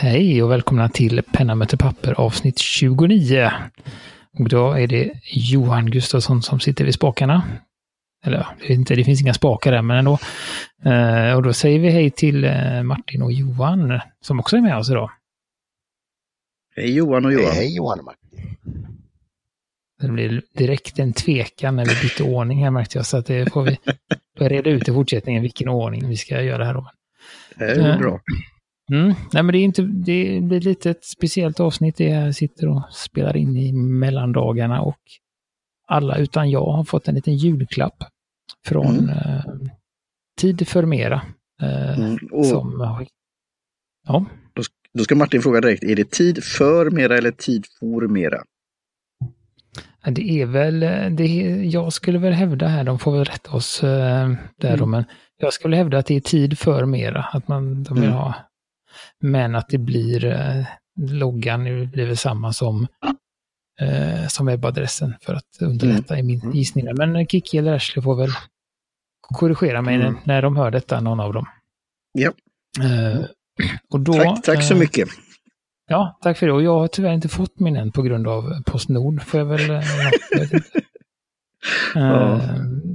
Hej och välkomna till Penna möter papper avsnitt 29. Och då är det Johan Gustafsson som sitter vid spakarna. Eller inte, det finns inga spakar där, men ändå. Eh, och då säger vi hej till eh, Martin och Johan som också är med oss idag. Hej Johan och Johan. Hej, hej Johan och Martin. Det blir direkt en tvekan när vi byter ordning här märkte jag, så att det får vi reda ut i fortsättningen vilken ordning vi ska göra här. Då. Det är bra. Mm. Nej, men det, är inte, det blir lite ett speciellt avsnitt. Det jag sitter och spelar in i mellandagarna och alla utan jag har fått en liten julklapp från Mm. eh, Tid för mera. Eh, Mm. Och som, ja, då ska Martin fråga direkt, är det tid för mera eller tid for mera? det är väl, eh, det är, jag skulle väl hävda här, de får väl rätta oss eh, där då, Mm. men jag skulle hävda att det är tid för mera, att man de vill Mm. ha, men att det blir, eh, loggan nu blir väl samma som eh, som webbadressen för att underlätta i min Mm. gissning. Men Kiki eller Ashley får väl korrigera mig Mm. när, när de hör detta, någon av dem. Ja. Eh, och då, Tack, tack så eh, mycket. Ja, tack för det. Och jag har tyvärr inte fått min än på grund av Postnord. Får jag väl... eh, jag inte. Ja. Eh,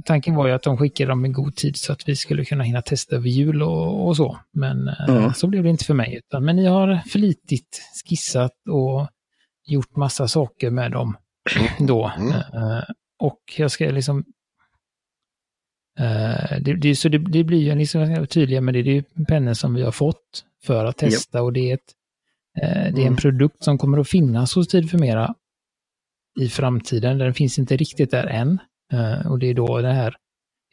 Tanken var ju att de skickade dem i god tid så att vi skulle kunna hinna testa över jul och, och så. Men eh, Ja. så blev det inte för mig. Utan, men ni har flitigt skissat och gjort massa saker med dem då. Mm. Eh, och jag ska liksom... eh, det, det, så det, det blir ju en liksom tydliga, men det är ju pennor som vi har fått för att testa och det är, ett, eh, det är en Mm. produkt som kommer att finnas hos Tid för Mera i framtiden. Den finns inte riktigt där än. Eh, och det är då det här,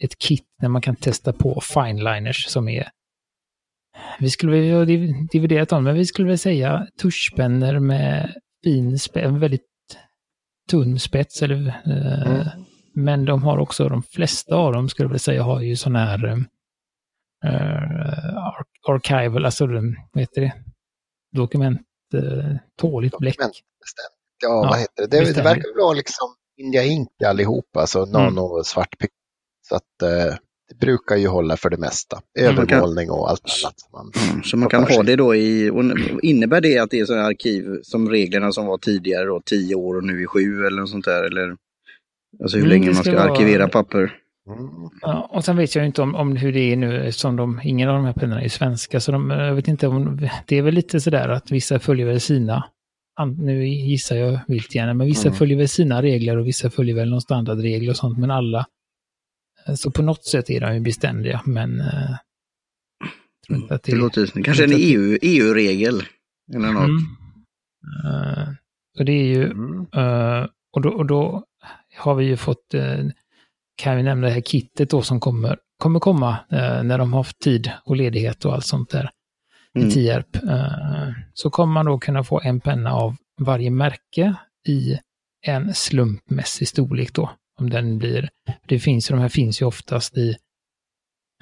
ett kit där man kan testa på fineliners som är vi skulle väl ha dividerat om, men vi skulle väl säga tuschpennor med fin, en väldigt tunn spets. Eller, Mm. Men de har också, de flesta av dem skulle jag väl säga, har ju sån här eh, ar- archival, alltså vad heter det? Dokument, eh, tåligt bläck. Ja, Ja, vad heter det? Det, det verkar vara liksom India Ink allihopa, alltså nano svartpick. Så att eh, det brukar ju hålla för det mesta. Mm. Övermålning och allt annat. som Man, Mm, så man kan ha det då i, innebär det att det är sådana arkiv som reglerna som var tidigare då, 10 år och nu är 7 eller något sånt där? Eller, alltså hur Mm, länge det man ska vara- arkivera papper? Ja, och sen vet jag inte om, om hur det är nu eftersom de, ingen av de här pennorna är svenska. Så de, jag vet inte om, det är väl lite sådär att vissa följer väl sina, nu gissar jag vilt gärna, men vissa Mm. följer väl sina regler och vissa följer väl någon standardregel och sånt, men alla. eh, Så på något sätt är de ju beständiga, men... eh, tror inte att Det låter, kanske en inte att- EU, EU-regel. Eller något. Mm. Eh, så det är ju, Mm. Eh, och, då, och då har vi ju fått, eh, kan vi nämna det här kittet då som kommer, kommer komma eh, när de har haft tid och ledighet och allt sånt där Mm. i Tierp. Eh, så kommer man då kunna få en penna av varje märke i en slumpmässig storlek då. Om den blir, det finns ju, de här finns ju oftast i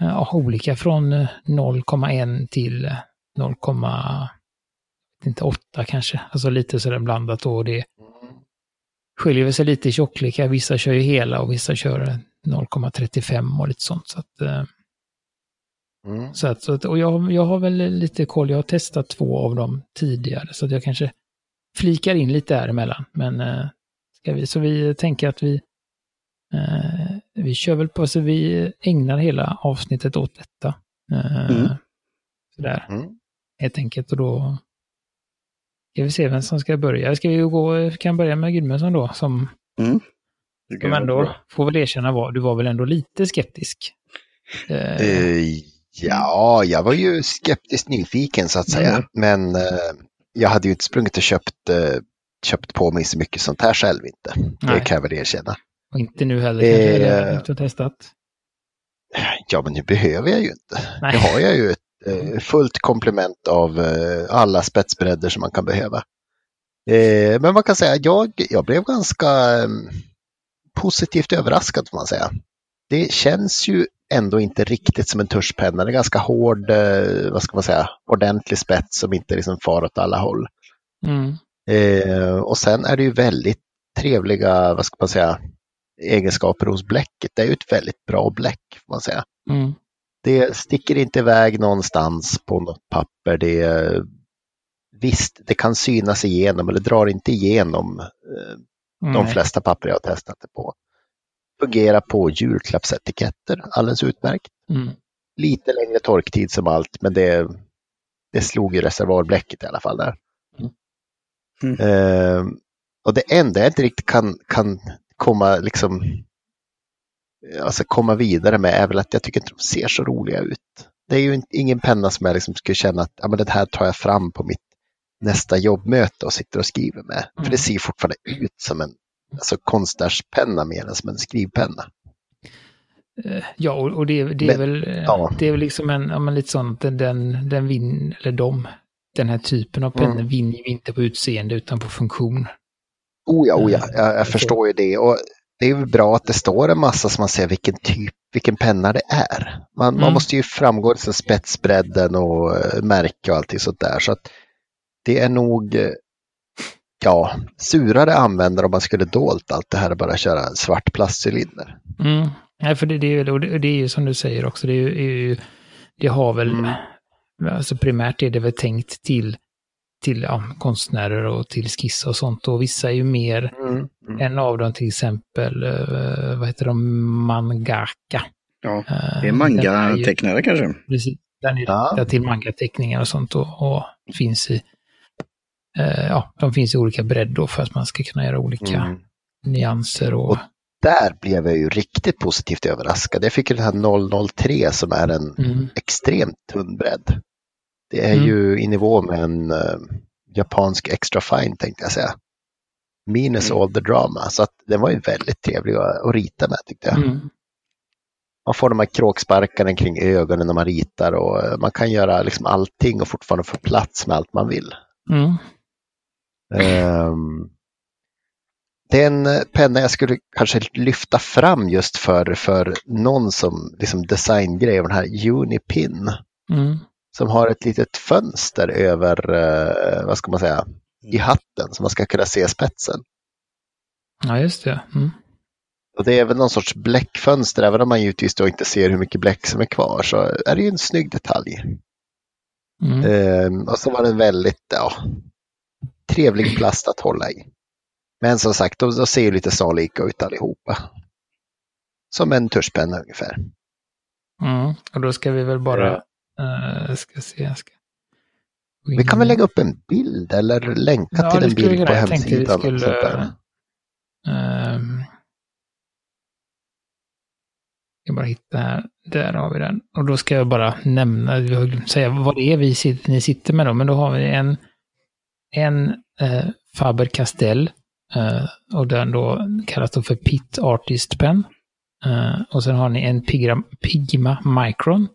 ja, olika från eh, 0,1 till eh, 0,8 kanske. Alltså lite sådär blandat då. Det skiljer sig lite i tjocklekar. Vissa kör ju hela och vissa kör 0,35 och lite sånt. Så att, eh, Mm. så att, så att, och jag, jag har väl lite koll. Jag har testat två av dem tidigare. Så att jag kanske flikar in lite däremellan. Men eh, ska vi, så vi tänker att vi eh, vi kör väl på, så vi ägnar hela avsnittet åt detta. Eh, Mm. Sådär, Mm. helt enkelt. Och då ska vi se vem som ska börja. Ska vi gå, kan börja med Gudmundsson då, som, Mm. som ändå får väl erkänna var, du var väl ändå lite skeptisk. Eh, Eh, ja, jag var ju skeptiskt nyfiken så att säga. Mm. Men eh, jag hade ju inte sprungit och köpt, eh, köpt på mig så mycket sånt här själv inte. Nej. Det kan jag väl erkänna. och inte nu heller Eh, kanske, eller inte testat. Ja, men nu behöver jag ju inte. Nej. Nu har jag ju eh, fullt komplement av eh, alla spetsbredder som man kan behöva. Eh, men man kan säga, jag, jag blev ganska eh, positivt överraskad får man säga. Det känns ju ändå inte riktigt som en tuschpenna. Det är ganska hård, eh, vad ska man säga, ordentlig spets som inte liksom far åt alla håll. Mm. Eh, och sen är det ju väldigt trevliga, vad ska man säga, egenskaper hos bläcket. Det är ju ett väldigt bra bläck, får man säga. Mm. Det sticker inte iväg någonstans på något papper. Det, visst, det kan synas igenom eller drar inte igenom eh, de Nej. flesta papper jag har testat det på. Fungerar på julklappsetiketter alldeles utmärkt. Mm. Lite längre torktid som allt, men det, det slog ju reservoarbläcket i alla fall där. Mm. Eh, och det enda jag inte riktigt kan, kan komma liksom alltså komma vidare med är väl att jag tycker inte de ser så roliga ut. Det är ju in- ingen penna som jag liksom skulle känna att ja, men den här tar jag fram på mitt nästa jobbmöte och sitter och skriver med. För Mm. det ser fortfarande ut som en alltså konstnärspenna mer än som en skrivpenna. Eh, Ja, och, det, det är Men- väl eh, ja. det är väl liksom en, ja, men lite sånt, den, den, den vinner, eller de, den här typen av pennor Mm. vinner ju inte på utseende utan på funktion. Oh ja, oh ja, Mm. jag, jag förstår ju det. Och det är ju bra att det står en massa så man ser vilken typ, vilken penna det är. Man, man Mm. måste ju framgå liksom spetsbredden och eh, märke och allting sånt där. Så att det är nog eh, ja, surare användare om man skulle dolt allt det här och bara köra svart plastcylinder. Mm. Nej, för det, det, är det, är ju som du säger också, det, är det har väl, Mm. alltså primärt är det väl tänkt till, till ja, konstnärer och till skiss och sånt. Och vissa är ju mer, Mm. en av dem till exempel, eh, vad heter de, mangaka. Ja, Eh, det är manga-tecknare kanske. Precis. Den är Ja. riktad till manga-teckningar och sånt och, och finns i, eh, ja, de finns i olika bredd då för att man ska kunna göra olika Mm. nyanser och, Och- Där blev jag ju riktigt positivt överraskad. Jag fick ju den här 003 som är en mm, extremt tunn bredd. Det är Mm. ju i nivå med en eh, japansk extra fine tänkte jag säga. Minus Mm. all the drama. Så att den var ju väldigt trevlig att, att rita med tyckte jag. mm, Man får de här kråksparkarna kring ögonen när man ritar och eh, man kan göra liksom allting och fortfarande få plats med allt man vill. mm, Ehm, det är en eh, penna jag skulle kanske lyfta fram just för, för någon som liksom designgrej den här Unipin. mm, som har ett litet fönster över, eh, vad ska man säga, i hatten så man ska kunna se spetsen. ja just det. Mm, Och det är väl någon sorts bläckfönster, även om man givetvis då inte ser hur mycket bläck som är kvar så är det ju en snygg detalj. mm, Ehm, och så var det en väldigt ja, trevlig plast att hålla i. Men som sagt, de, de ser ju lite snarlika ut allihopa. Som en tuschpenna ungefär. mm. Och då ska vi väl bara, eh, ska se, jag ska Vi kan väl lägga upp en bild eller länka Ja, till en bild på. Jag hemsidan. skulle-. Ehm, jag bara hitta här. Där har vi den. Och då ska jag bara nämna, glömt säga vad det är vi sitter, ni sitter med då. Men då har vi en, en eh, Faber-Castell. Eh, och den då kallas då för Pit Artist Pen. Eh, och sen har ni en Pigma, Pigma Micron.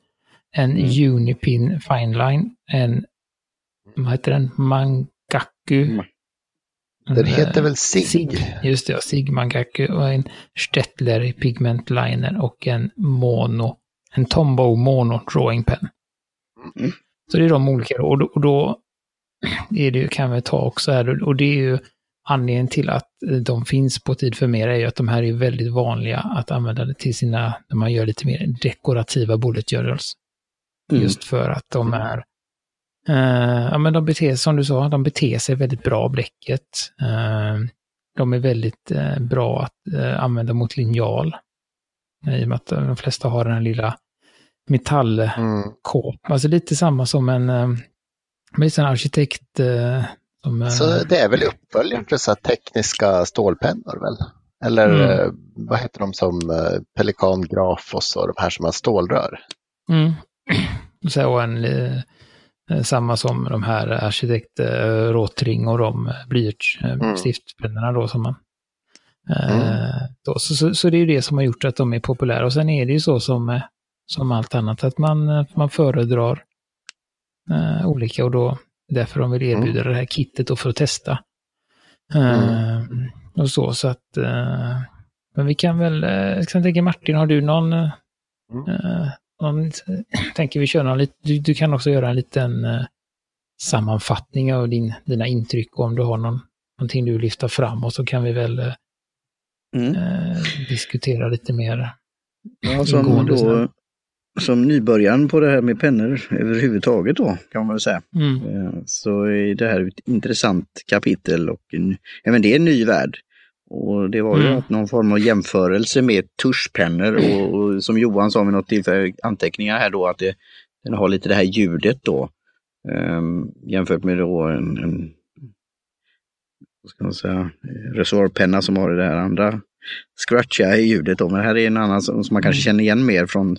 En Mm. Unipin Fineline. En, vad heter den? Mangaku. Mm. Den heter Eh, väl SIG? SIG, just det, ja, SIG Mangaku och en Stettler Pigment Liner och en Mono, en Tombow Mono Drawing Pen. Mm. Så det är de olika och då, och då är det, ju- kan vi ta också här, och det är ju anledningen till att de finns på tid för mer är ju att de här är väldigt vanliga att använda till sina, när man gör lite mer dekorativa bullet journals. Mm. Just för att de är, eh, ja men de beter sig, som du sa, de beter sig väldigt bra bläcket. Eh, de är väldigt eh, bra att eh, använda mot linjal. I och med att de flesta har den här lilla metallkåp. Mm. Alltså lite samma som en, eh, en arkitekt. Eh, som, eh, Så det är väl uppföljaren för så tekniska stålpennor väl? Eller Mm. eh, vad heter de som eh, Pelikan Grafos och de här som har stålrör? Mm. Så en, eh, samma som de här arkitekt eh, Rotring och de eh, blyerts eh, Mm. då som man eh, Mm. då, så, så, så det är ju det som har gjort att de är populära. Och sen är det ju så som, eh, som allt annat att man, eh, man föredrar eh, olika och då därför de vill erbjuda det här kittet då för att testa. Eh, Och så, så att eh, men vi kan väl, eh, jag kan tänka Martin, har du någon eh, Mm. Någon, tänker vi köra lite, du, du kan också göra en liten, eh, sammanfattning av din, dina intryck och om du har någon, någonting du vill lyfta fram och så kan vi väl eh, Mm. eh, diskutera lite mer Ja, som, då, som nybörjaren på det här med pennor överhuvudtaget då, kan man väl säga. Mm. Eh, Så är det här ett intressant kapitel och en, även det är en ny värld. Och det var ju Mm. att någon form av jämförelse med tuschpennor och, och som Johan sa vid något tillfälle, anteckningar här då, att det, den har lite det här ljudet då. ehm, jämfört med då en, en vad ska man säga, reservoarpenna som har det här andra scratchiga ljudet då. Men här är en annan som, som man kanske känner igen mer från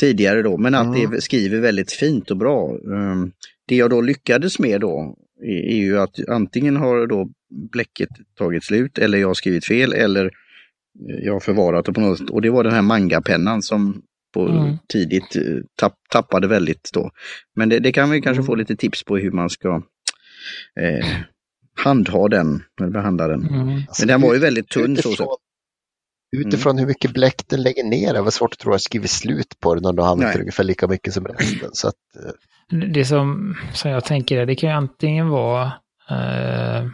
tidigare då. Men att Mm. det skriver väldigt fint och bra. Ehm, det jag då lyckades med då är, är ju att antingen har då bläcket tagit slut eller jag har skrivit fel eller jag har förvarat det på något sätt. Och det var den här mangapennan som på Mm. tidigt eh, tapp, tappade väldigt då. Men det, det kan vi kanske Mm. få lite tips på hur man ska eh, handha den, eller behandla den. Mm. Alltså, Men den var ju väldigt tunn så. utifrån, så. utifrån hur mycket bläck den lägger ner, det var svårt att tro att jag skrivit slut på den om du har använt ungefär lika mycket som resten. Så att, eh, Det som, som jag tänker är, det kan ju antingen vara eh,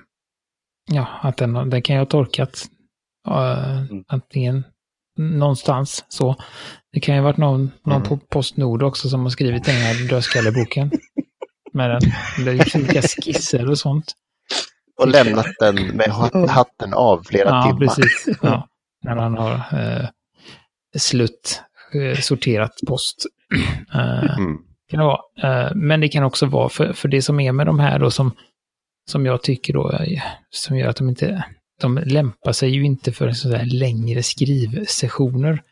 ja, att den, den kan ju ha torkat eh, Mm. antingen någonstans så. Det kan ju ha varit någon, någon Mm. på Postnord också som har skrivit den här dödskalleboken. Med den. Det är olika skisser och sånt. och lämnat den med hat- hatten av flera Ja, timmar. precis. Ja, när han har eh, slutt eh, sorterat post. Eh, Mm. Kan det vara. Eh, Men det kan också vara för, för det som är med de här då som, som jag tycker då, eh, som gör att de inte, de lämpar sig ju inte för sådär längre skrivsessioner.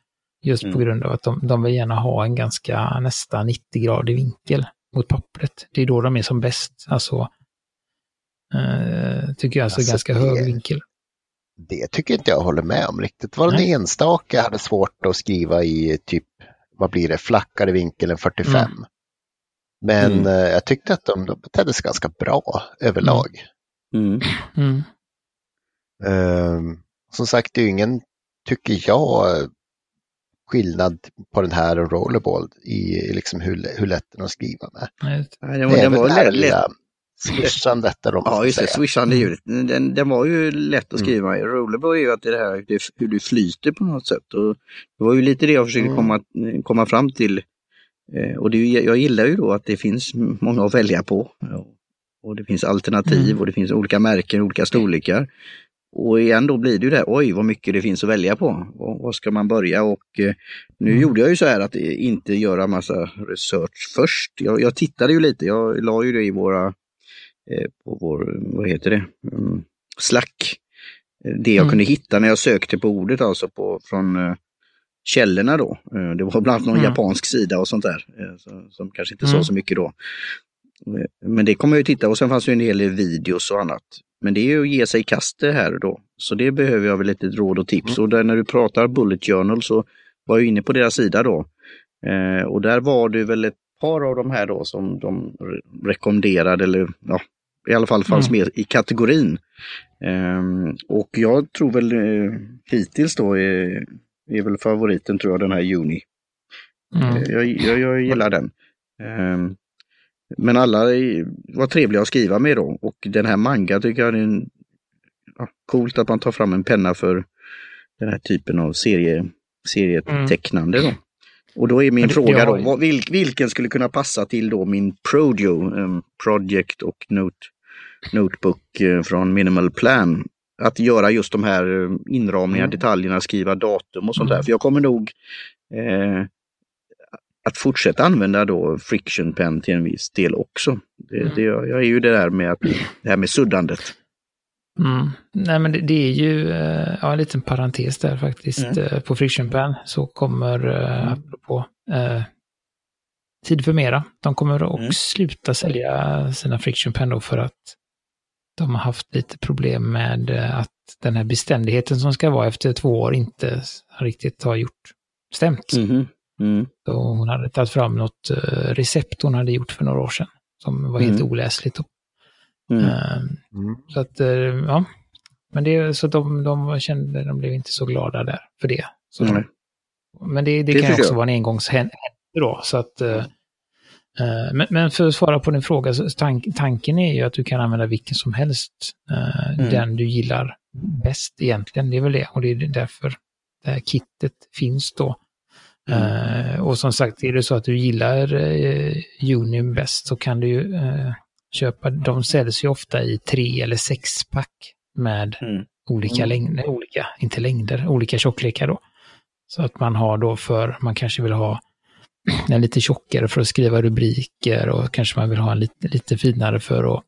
Just på Mm. grund av att de, de vill gärna ha en ganska nästan 90-gradig vinkel mot pappret. Det är då de är som bäst. Alltså, eh, tycker jag, alltså, Alltså, ganska det- hög vinkel. Det tycker inte jag håller med om riktigt. Det var en Nej. enstaka hade svårt att skriva i typ, vad blir det, flackare vinkel än 45. Men Mm. eh, jag tyckte att de, de betedde sig ganska bra överlag. Mm. Mm. Ehm, som sagt, det är ju ingen, tycker jag, skillnad på den här och Rollerball i liksom hur, hur lätt den är att skriva med. Nej, den, Det var- är den väl var det här lilla swishandet där de Ja, just det, swishande Mm. ljudet. Den, den var ju lätt att Mm. skriva i. Rollerball är ju att det här det, hur du flyter på något sätt. Och det var ju lite det jag försökte Mm. komma, komma fram till. Eh, och det, jag gillar ju då att det finns många att välja på. Och det finns alternativ Mm. och det finns olika märken, olika storlekar. Och igen då blir det ju det, oj vad mycket det finns att välja på. Var ska man börja? Och eh, nu Mm. gjorde jag ju så här att eh, inte göra massa research först. Jag, jag tittade ju lite, jag la ju det i våra på vår, vad heter det, mm, Slack. Det jag Mm. kunde hitta när jag sökte på ordet alltså på, från källorna då. Eh, det var bland annat någon Mm. japansk sida och sånt där eh, som kanske inte Mm. sa så mycket då. Eh, Men det kommer jag ju titta och sen fanns ju en hel del videos och annat. Men det är ju att ge sig i kast det här då. Så det behöver jag väl lite råd och tips. Och där, när du pratar Bullet Journal så var jag inne på deras sida då. Eh, och där var det väl ett par av de här då som de re- rekommenderade eller ja, i alla fall fanns Mm. med i kategorin. Ehm, och jag tror väl eh, hittills då är, väl favoriten tror jag den här Juni. Mm. Eh, Jag, jag, jag gillar den. Ehm, men alla var trevliga att skriva med då och den här manga tycker jag är en, ja, coolt att man tar fram en penna för den här typen av serie, serietecknande. Då. Och då är min det- fråga då, vad, vil, vilken skulle kunna passa till då min Prodio, um, Project och Note, Notebook eh, från Minimal Plan? Att göra just de här eh, inramningarna, Mm. detaljerna, skriva datum och sånt Mm. där. För jag kommer nog eh, att fortsätta använda då friction pen till en viss del också. Det, Mm. det, jag är ju det där med att, det här med suddandet. Mm. Nej, men det, det är ju eh, ja, en liten parentes där faktiskt. Mm. Eh, På Friction Pen så kommer, Mm. apropå eh, Tid för mera, de kommer att Mm. sluta sluta sälja sina Friction Pen då för att de har haft lite problem med eh, att den här beständigheten som ska vara efter två år inte riktigt har gjort stämt. Mhm. Mm. Så hon hade tagit fram något eh, recept hon hade gjort för några år sedan som var helt Mm. oläsligt. Då. Mm. Eh, Mm. så att, eh, ja. Men det, så de, de kände, de blev inte så glada där för det. Så men det, det, Det kan också jag. vara en engångshändelse då, så att Eh, Men, men för att svara på din fråga, tank, tanken är ju att du kan använda vilken som helst. eh, Mm. Den du gillar bäst egentligen. Det är väl det. Och det är därför det här kittet finns då. Mm. Eh, och som sagt, är det så att du gillar Union bäst så kan du ju eh, köpa, de säljs ju ofta i tre eller sexpack med Mm. olika Mm. längder, olika, inte längder, olika tjocklekar då. Så att man har då för, man kanske vill ha en lite tjockare för att skriva rubriker och kanske man vill ha en lite, lite finare för att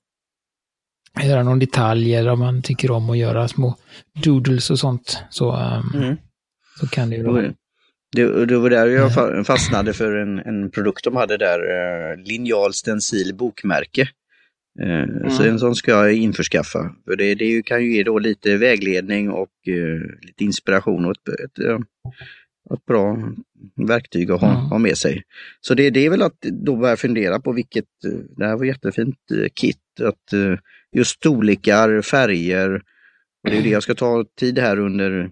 göra någon detalj eller om man tycker om att göra små doodles och sånt. Så, um, Mm. så kan det ju vara. var- Det, det var där jag fa- fastnade för en, en produkt de hade där, eh, linjal stencil bokmärke. Eh, Så en sån ska jag införskaffa. För det, det kan ju ge då lite vägledning och eh, lite inspiration och ett, ett, eh, ett bra verktyg att ha, Mm. ha med sig. Så det, det är väl att då börja fundera på vilket, eh, det här var jättefint eh, kit, att eh, just storlekar, färger, och det är det jag ska ta tid här under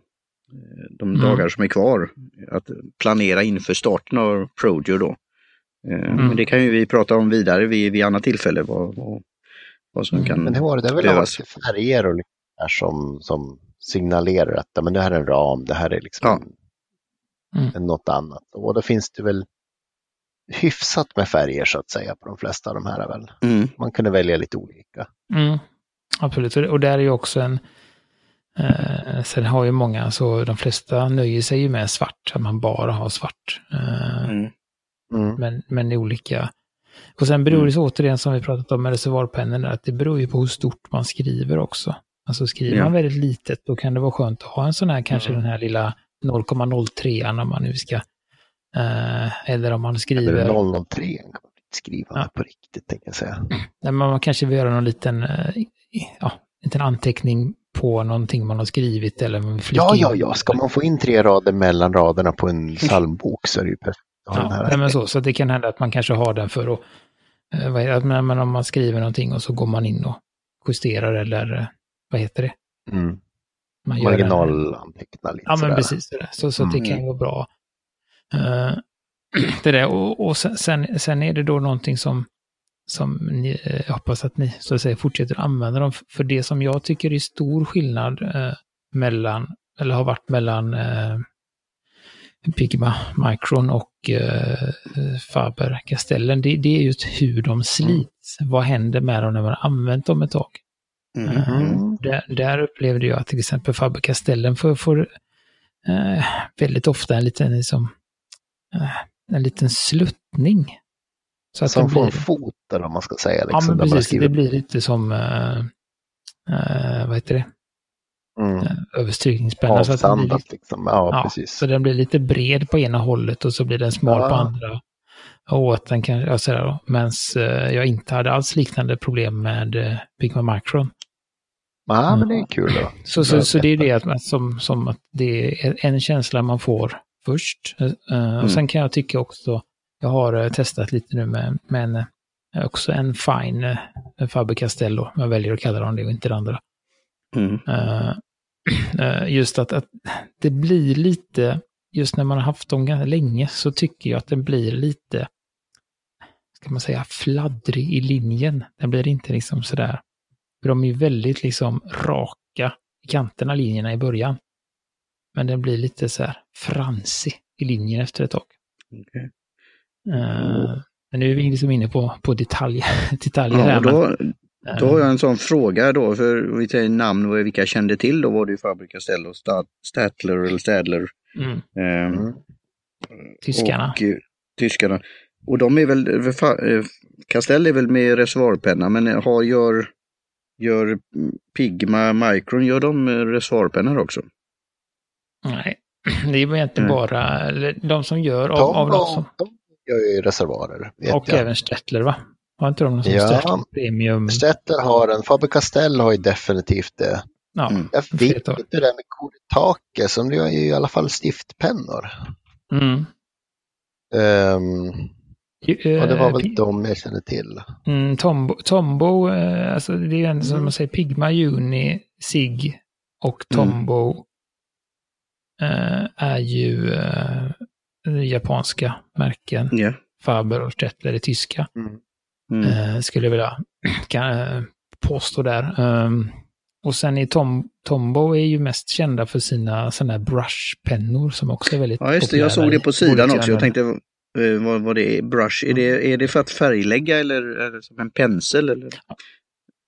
de Mm. dagar som är kvar, att planera inför starten av Prodio då. Mm. Men det kan ju vi prata om vidare vid, vid annat tillfälle, vad, vad, vad som Mm. kan Men hur var det? Det är väl behövas. färger och som, som signalerar att men det här är en ram, det här är liksom Ja. Mm. en, något annat. Och då finns det väl hyfsat med färger så att säga på de flesta av de här väl. Mm. Man kunde välja lite olika. Mm, absolut, och där är ju också en... Eh, sen har ju många, så de flesta nöjer sig ju med svart, att man bara har svart. Eh, Mm. Mm. men, men i olika... Och sen beror det sig återigen, som vi pratat om med reservoarpennorna, att det beror ju på hur stort man skriver också. Alltså skriver Ja. man väldigt litet, då kan det vara skönt att ha en sån här, kanske Mm. den här lilla 0,03 om man nu ska... Eh, eller om man Eller skriver... 003 kan man skriva Ja. på riktigt, tänker jag säga. Nej, men man kanske vill göra någon liten, eh, ja, liten anteckning på någonting man har skrivit eller man Ja, ja, ja. Ska man få in tre rader mellan raderna på en psalmbok så är det ju perfekt. Ja, nej, men så, så det kan hända att man kanske har den för att, eh, men om man skriver någonting och så går man in och justerar eller eh, vad heter det? Mm. Man gör en- Marginalanteckna lite Ja, men sådär. precis. det där. Så, så att det Mm. kan vara bra. Eh, det där, och, och sen, sen, är det då någonting som, som ni, eh, jag hoppas att ni så att säga, fortsätter använda dem. För det som jag tycker är stor skillnad eh, mellan, eller har varit mellan eh, Pigma Micron och eh, Faber Castellen, det, det är just hur de slits. Vad händer med dem när man har använt dem ett tag? Mm. Mm. Där, där upplevde jag att till exempel Faber Castellen får, får eh, väldigt ofta en liten, liksom, eh, en liten sluttning. Så att Som får en fot eller vad man ska säga. ja, Liksom, men där man precis, skriver. det blir lite som, eh, eh, vad heter det, mm. Eh, överstrykningspenna. Så, att den blir Avsandat lite, liksom. Ja, ja, precis. så den blir lite bred på ena hållet och så blir den smal Ja. på andra. Och att den kan, ja, sådär då. Medan eh, jag inte hade alls liknande problem med Pigma Micron. Ja, men det är kul då. Så, så, så det är det att, som, som att det är en känsla man får först. Mm. Och sen kan jag tycka också, jag har eh, testat lite nu med, med en, också en fine uh, Faber Castello, jag väljer att kalla dem det och inte det andra. Mm. Eh, just att, att det blir lite, just när man har haft dem ganska länge så tycker jag att den blir lite, ska man säga, fladdrig i linjen. Den blir inte liksom sådär, för de är ju väldigt liksom raka i kanterna linjerna i början. Men den blir lite så här fransig i linjen efter ett tag. Okej. Eh, men nu är vi liksom inne på, på detalj, detaljer Ja, här. och då, men, eh, då har jag en sån fråga då, för vi säger namn och vilka jag kände till, då var det ju Castello, Stad- Statler eller Stadler. mm, Eh, Mm. tyskarna. Och, eh, tyskarna. Och de är väl, eh, Castell är väl med reservoarpenna, men har, gör, gör mm, Pigma Micron, gör de eh, reservoarpennor också? Nej, det är egentligen Nej. bara eller de som gör av, De, av de som, de gör ju reservoarer. Och jag. även Stettler va? Har inte de någon som Ja. Stettler Premium? Stettler har en, Faber Castell har ju definitivt det. Ja, Mm. Jag vet inte det där med Kuritake som det är ju i alla fall stiftpennor. mm. Um, Ju- och det var eh, väl de jag känner till. Mm, Tombo, Tombo eh, alltså det är ju som Mm. man säger Pigma, Juni, Sig och Mm. Tombo eh, är ju eh, japanska märken. Ja. Faber och Stettler är tyska. Mm. Mm. Eh, skulle jag vilja kan, eh, påstå där. Um, och sen är Tom, Tombow är ju mest kända för sina sådana här brushpennor som också är väldigt Ja, just det. Jag såg det på sidan också. Jag tänkte eh, vad, vad det är. Brush, är det, är det för att färglägga eller är det som en pensel? Eller?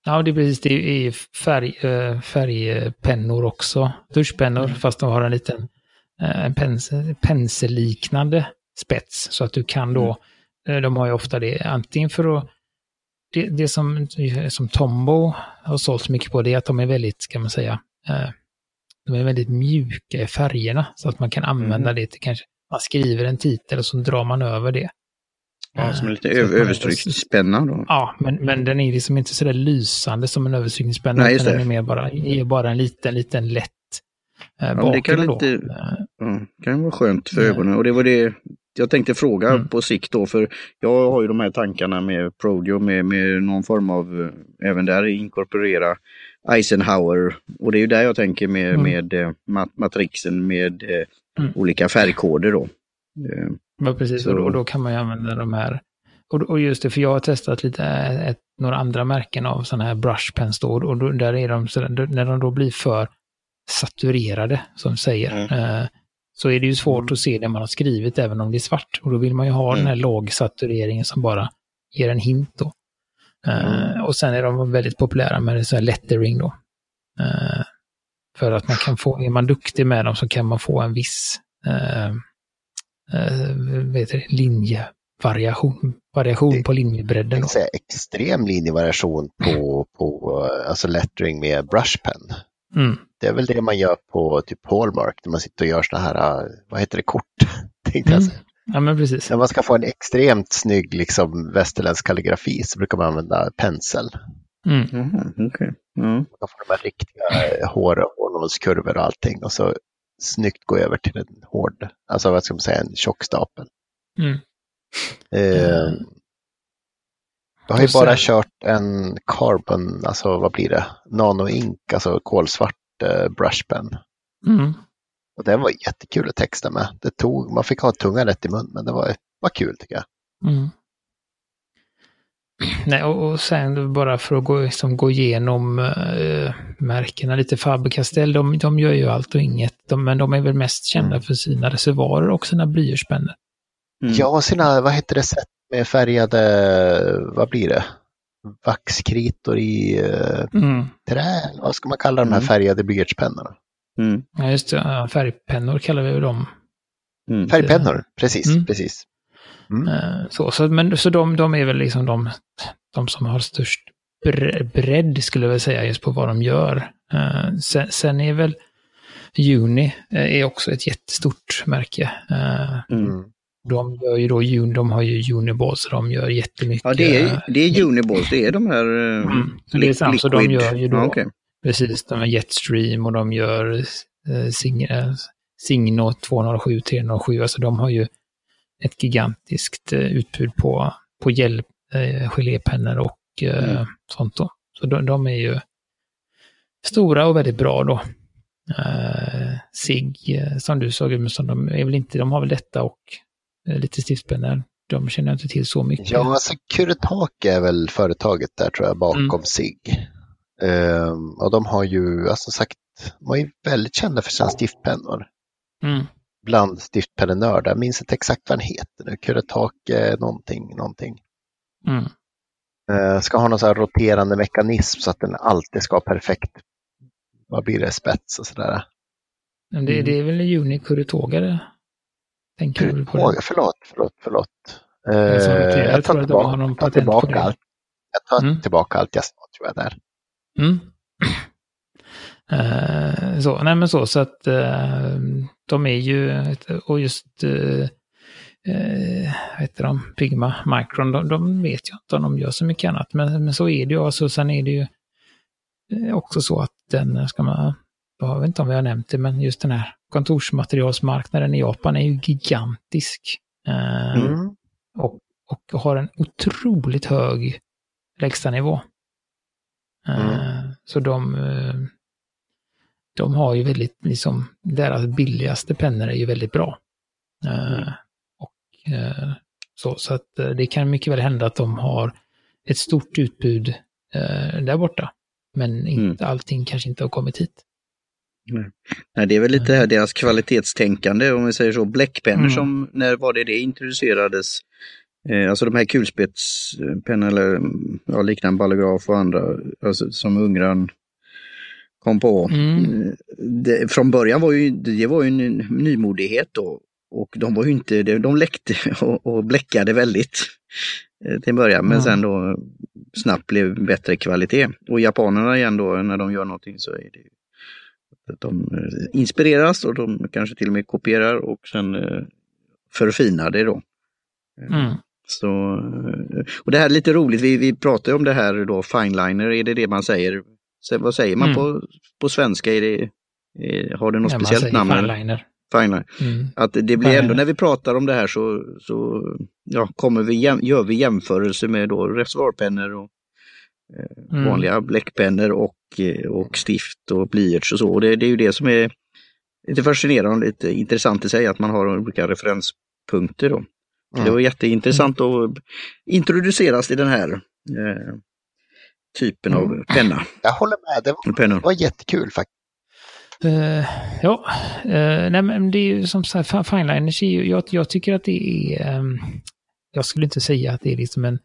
Ja, det är precis. Det är färg, eh, färgpennor också. Duschpennor, Mm. fast de har en liten eh, en pensel, penselliknande spets. Så att du kan då, Mm. eh, de har ju ofta det antingen för att, det, det som, som Tombow har sålt så mycket på det är att de är väldigt, ska man säga, eh, de är väldigt mjuka i färgerna. Så att man kan använda Mm. det till kanske, man skriver en titel och så drar man över det. Ja, som lite Eh, så att över, man- överstryckspenna då. Ja, men, men den är liksom inte sådär lysande som en överstrykningspenna. Nej, Den är mer bara, är bara en liten, liten lätt eh, men det kan lite- Eh, Ja, kan vara skönt för Ja. ögonen. Och det var det jag tänkte fråga Mm. på sikt då, för jag har ju de här tankarna med Prodio med, med någon form av, eh, även där inkorporera Eisenhower. Och det är ju där jag tänker med, Mm. med eh, mat matrixen med eh, Mm. olika färgkoder då. Eh, Ja, precis. Så- Och, då, och då kan man ju använda de här. Och, och just det, för jag har testat lite, ett, några andra märken av sådana här brushpens då. Och då, där är de, så när de då blir för saturerade, som säger, Mm. eh, så är det ju svårt att se det man har skrivit, även om det är svart. Och då vill man ju ha den här Mm. lågsatureringen som bara ger en hint då. Eh, Mm. och sen är de väldigt populära med så här lettering då. Eh, för att man kan få, är man duktig med dem så kan man få en viss eh, heter det, linjevariation variation Det- på linjebredden. Jag Då. säga extrem linjevariation på, på eh, alltså lettering med brushpen. Mm. Det är väl det man gör på typ Hallmark när man sitter och gör såna här, eh, vad heter det, kort? Tänkte jag Mm. säga. Ja, men precis. När man ska få en extremt snygg liksom, västerländsk kalligrafi så brukar man använda pensel. Mm. Jaha, okej. Ja. Man kan få de här riktiga eh, hår och hårnålskurvor och allting och så snyggt gå över till en hård, alltså vad ska man säga, en tjock stapel. Mm. Eh, jag har ju bara kört en carbon, alltså vad blir det, nano ink, alltså kolsvart eh, brushpen. Mm. Och den var jättekul att texta med. Det tog, man fick ha tungan rätt i mun, men det var, var kul tycker jag. Mm. Nej, och, och sen bara för att gå, liksom, gå igenom äh, märkena lite. Faber-Castell, de, de gör ju allt och inget. De, men de är väl mest kända Mm. för sina reservoarer och sina blyertspennor. Mm. Har sina, vad heter det, sätt med färgade, vad blir det, vaxkritor i eh, Mm. trä, vad ska man kalla de här Mm. färgade blyertspennorna? Mm. Ja, just det. Färgpennor kallar vi dem. Mm. Färgpennor, precis, Mm. precis. Mm. Eh, Så, så, men, så de, de är väl liksom de, de som har störst bre- bredd, skulle jag väl säga, just på vad de gör. Eh, Sen, sen är väl Uni eh, är också ett jättestort märke. Mm. Mm. De gör ju då de har ju Uniball, så de gör jättemycket. Ja, det är, det är Uniballs, det är de här... Mm. Så det är sant, så de gör ju då- Ja, okej. Precis, de har Jetstream och de gör eh, eh, Signo 207, 307. Alltså de har ju ett gigantiskt eh, utbud på, på gel, eh, gelépennor och eh, Mm. sånt då. Så de, de är ju stora och väldigt bra då. Eh, Sig, som du sa Gudmundsson, de är väl inte, de har väl detta och eh, lite stiftspennor. De känner jag inte till så mycket. Ja, alltså Kuretake är väl företaget där tror jag bakom Mm. SIG. Ehm, och de har ju, alltså sagt, de är väldigt kända för sina stiftpennor. Mm. Bland stiftpennenördar, jag minns inte exakt vad den heter nu, Kuretake någonting, någonting. Mm. Eh, ska ha någon här roterande mekanism så att den alltid ska ha perfekt, vad blir det, spets och sådär. Men det, Mm. det är väl Uni Kurutågare? Tänker du på det? Förlåt, förlåt, förlåt. Jag till- jag jag tar tillbaka, tar tillbaka allt. Jag tar Mm. tillbaka allt jag sa tror jag där. Mm. Eh, så, nej men så, så att eh, de är ju, och just, uh, vad heter de, Pigma, Micron, de, de vet jag inte om de gör så mycket annat, men, men så är det ju. Alltså, sen är det ju också så att den, ska man, jag vet inte om vi har nämnt det, men just den här kontorsmaterialsmarknaden i Japan är ju gigantisk. Mm. och, och har en otroligt hög lägstanivå. Mm. Eh, Så de, eh, de har ju väldigt, liksom, deras billigaste pennor är ju väldigt bra. Eh, Mm. Och, Så, så att det kan mycket väl hända att de har ett stort utbud där borta. Men inte Mm. allting kanske inte har kommit hit. Nej, det är väl lite här deras kvalitetstänkande, om vi säger så. Bläckpennor Mm. som, när var det det introducerades? Eh, alltså de här kulspetspennor eller ja, liknande ballograf och andra, alltså, som Ungran kom på. Mm. Eh, Det, från början var ju det var ju en nymodighet då. Och de var ju inte, de, läckte och, och bläckade väldigt eh, till början, men Mm. sen då snabbt blev bättre kvalitet. Och japanerna igen då, när de gör någonting så är det att de inspireras och de kanske till och med kopierar och sen förfinar det då. Mm. Så, eh, och det här är lite roligt, vi, vi pratar om det här då, fineliner, är det det man säger? Så, vad säger man Mm. på, på svenska? Är det, är, har det något man speciellt namn? fineliner. Fineliner. Mm. Att det blir Fineliner. ändå, när vi pratar om det här så, så ja, kommer vi gör vi jämförelse med då reservoarpennor och eh, Mm. vanliga bläckpennor och, eh, och stift och blyerts och så. Och det, det är ju det som är lite fascinerande och lite intressant i sig, att man har olika referenspunkter. Då. Mm. Det var jätteintressant att introduceras i den här eh, typen av Mm. penna. Jag håller med, det var, pennor. det var jättekul faktiskt. Eh, ja, uh, nej men det är ju som sagt, fi- fineliners är ju, jag, jag tycker att det är, ehm, jag skulle inte säga att det är liksom en,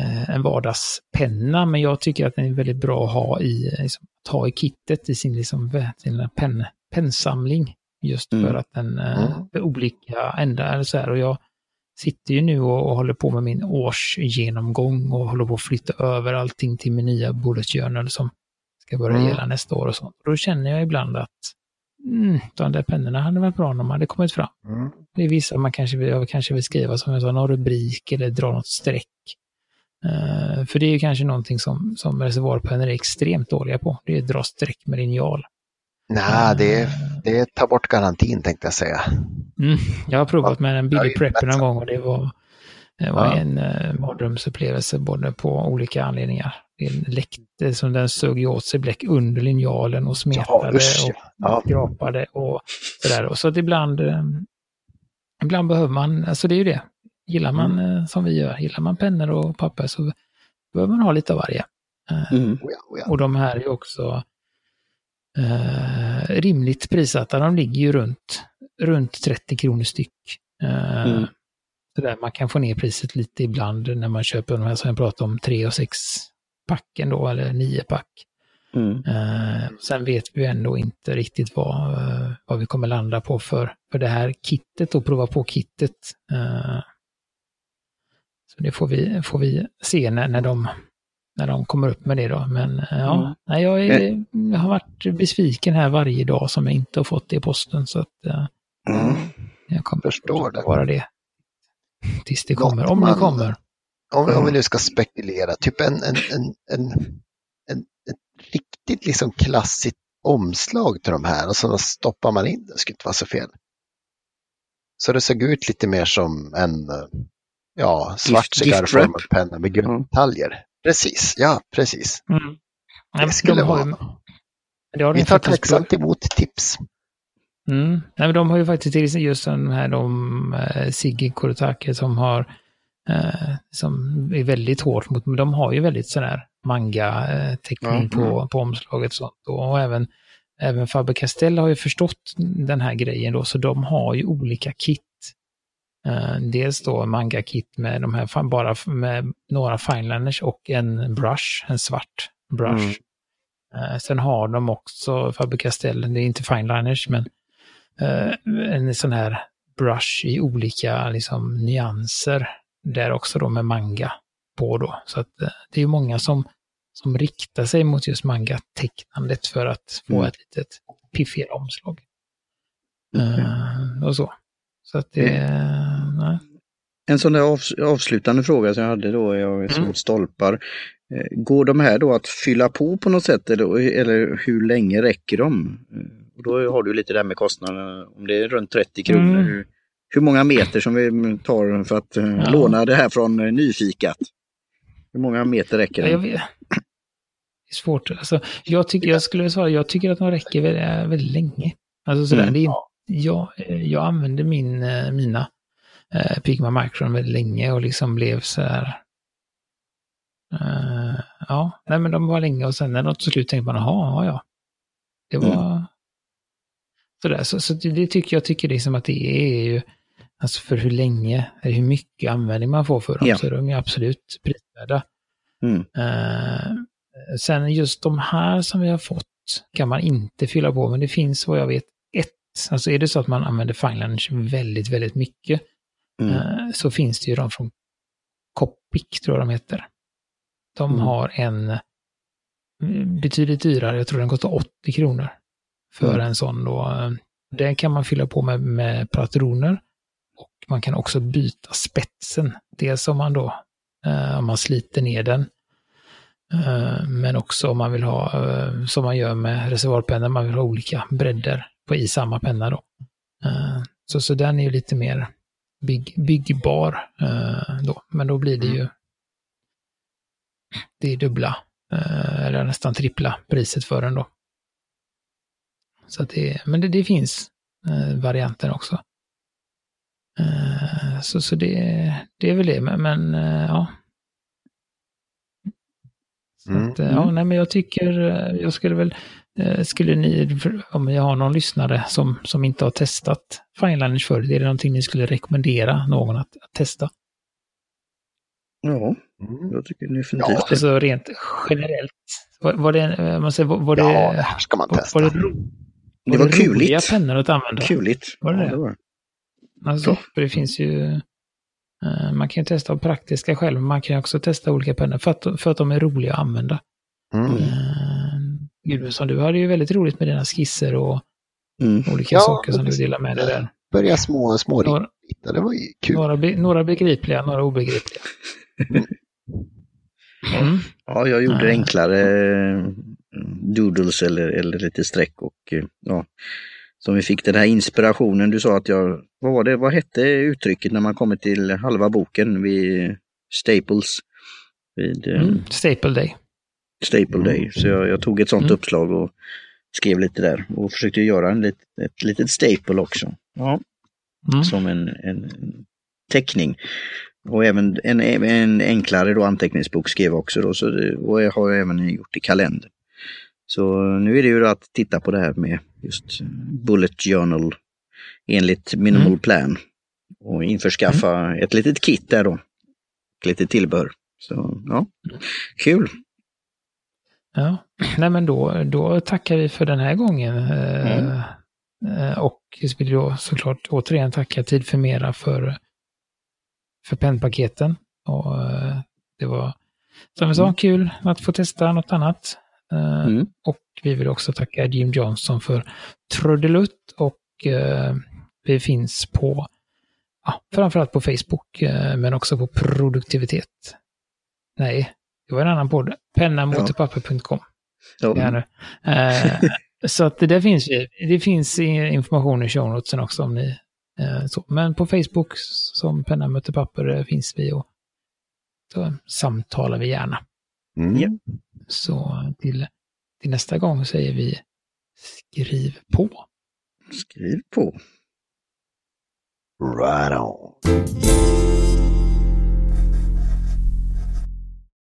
eh, en vardagspenna, men jag tycker att den är väldigt bra att ha i, liksom, att ha i kittet i sin, liksom, vä- sin pen, pennsamling. Just Mm. för att den Mm. olika ändar eller så här. Och jag sitter ju nu och, och håller på med min årsgenomgång och håller på att flytta över allting till min nya bullet journal som ska börja Mm. gälla nästa år och sånt. Då känner jag ibland att mm, de där pennorna hade varit bra om de hade kommit fram. Mm. Det är vissa man kanske jag kanske vill skriva som sa, någon rubrik eller dra något streck. Eh, för det är ju kanske någonting som, som reservoarpennor är extremt dåliga på. Det är att dra streck med linjal. Nej, det, Eh, det tar bort garantin tänkte jag säga. Mm, jag har provat med en Ja, billig prepper någon gång och det var, det var Ja. en uh, mardrömsupplevelse både på olika anledningar. Det läckte som den sög åt sig bläck under linjalen och smetade usch, och ja. skrapade och sådär. Och så att ibland, eh, ibland behöver man, alltså det är ju det. Gillar man eh, som vi gör, gillar man pennor och papper så behöver man ha lite av varje. Eh, Mm. Oh ja, oh ja. och de här är också eh, rimligt prissatta. De ligger ju runt, runt 30 kronor styck. Eh, Mm. så där man kan få ner priset lite ibland när man köper de här som jag pratade om, 3 och 6 packen då, eller 9 pack. Mm. Eh, sen vet vi ändå inte riktigt vad, eh, vad vi kommer landa på för, för det här kittet och prova på kittet. Eh, så det får vi, får vi se när, när, de, när de kommer upp med det då. Men eh, ja, Mm. nej, jag, är, jag har varit besviken här varje dag som jag inte har fått det i posten. Så att eh, Mm. jag kommer Förstår det. vara det. Tills det Något kommer, om det man- kommer. Om, vi- om vi nu ska spekulera, typ en, en, en, en, en, ett riktigt liksom klassiskt omslag till de här och så stoppar man in det, skulle inte vara så fel. Så det såg ut lite mer som en eh, ja, svart cigarrformad penna med gulddetaljer. Precis, ja precis. Mm. Nej, Det skulle de har vara. ju- det har de Vi tar tacksamt emot tips. Mm. Nej, men de har ju faktiskt just de här de, eh, Sigge Kurotake som har eh, som är väldigt hårt mot, men de har ju väldigt sån här manga-teckning Ja, på, på omslaget sånt. Och även, även Faber-Castell har ju förstått den här grejen då, så de har ju olika kit. Eh, dels då manga-kit med de här, bara med några fineliners och en brush, en svart brush. Mm. Eh, sen har de också Faber-Castell, det är inte fineliners, men eh, en sån här brush i olika liksom, nyanser. Där också då med manga på då. Så att det är många som, som riktar sig mot just manga-tecknandet för att få Mm. ett litet piffigare omslag. Eh, och så. Så att det... nej. En sån där avs avslutande fråga som jag hade då, jag som Mm. stolpar. Eh, Går de här då att fylla på på något sätt eller, eller hur länge räcker de? Eh, Och då har du lite där med kostnaderna, om det är runt 30 kronor. Mm. Hur, många meter som vi tar för att eh, Ja. låna det här från eh, Nyfikat? Hur många meter räcker Ja, det? vet. Det är svårt. Alltså, jag, tycker, jag skulle svara, jag tycker att de räcker väldigt, väldigt länge. Alltså sådär, Mm. det är, jag, eh, jag använder min, eh, mina eh, Pigma Micron väldigt länge och liksom blev så här. Eh, ja, nej men de var länge och sen när de till slut tänkte man, jaha, ja, ja. Det var mm. sådär. Så, så det, tycker jag tycker liksom att det är ju, alltså för hur länge, hur mycket användning man får för dem, ja. så är de ju absolut prisvärda. Mm. Uh, sen just de här som vi har fått kan man inte fylla på, men det finns vad jag vet. Alltså är det så att man använder Finelange väldigt, väldigt mycket, mm. uh, så finns det ju de från Copic, tror jag de heter. De mm. har en betydligt dyrare, jag tror den kostar 80 kronor för mm. en sån då. Den kan man fylla på med, med patroner och man kan också byta spetsen. Dels om man då, eh, om man sliter ner den, eh, men också om man vill ha, eh, som man gör med reservoarpennor, man vill ha olika bredder på i samma penna då. Eh, så, så den är ju lite mer bygg, byggbar eh, då, men då blir det ju det är dubbla, eh, eller nästan trippla priset för den då. Så det, men det, det finns varianter också. Så så det, det är väl det, men, men ja. Mm. att, eh, ja, nej men jag tycker, jag skulle väl, skulle ni, om jag har någon lyssnare som, som inte har testat Fineliners förr, är det någonting ni skulle rekommendera någon att, att testa? Ja, mm. jag tycker definitivt ja, det. Alltså rent generellt. Var, var det, man säger, var, var det... Ja, det här ska man testa. Var, var det, det var, det kuligt. roliga pennor att använda? Kuligt. Var det ja, det? Var. Alltså, för det finns ju... Uh, man kan ju testa av praktiska skäl, men man kan ju också testa olika pennor för att, för att de är roliga att använda. Mm. Uh, Gudmundsson, du hade ju väldigt roligt med dina skisser och mm. olika ja, saker som du delar med dig där. Börja små, små några, det var ju kul. Några, några begripliga, några obegripliga. Mm. Mm. Ja, jag gjorde uh. enklare doodles eller, eller lite streck och eh, ja, som vi fick den här inspirationen. Du sa att jag, vad var det, vad hette uttrycket när man kommer till halva boken vid Staples? Vid, eh, mm, Staple Day. Staple Day, så jag, jag tog ett sånt mm. uppslag och skrev lite där och försökte göra en lit, ett litet staple också. Ja. Mm. Som en, en teckning. Och även en, en enklare då anteckningsbok skrev också då, så det, och jag har jag även gjort i kalender. Så nu är det ju att titta på det här med just Bullet Journal enligt Minimal mm. Plan och införskaffa mm. ett litet kit där då. Lite tillbehör. Så ja, kul! Ja, nej men då, då tackar vi för den här gången. Eh, mm. Eh, och vill då såklart återigen tacka Tid för Mera för, för pennpaketen. Och eh, det var som vi sa, mm. kul att få testa något annat. Eh, mm. Och vi vill också tacka Jim Johnson för trudelutt och eh, vi finns på, ja, framförallt på Facebook, eh, men också på produktivitet. Nej, det var en annan podd. Pennamotepapper.com. Ja. Eh, så att det där finns det finns information i show notesen också om ni eh, så. Men på Facebook som Penna möter papper finns vi och så samtalar vi gärna. Mm. Så till, till nästa gång säger vi skriv på. Skriv på. Right on.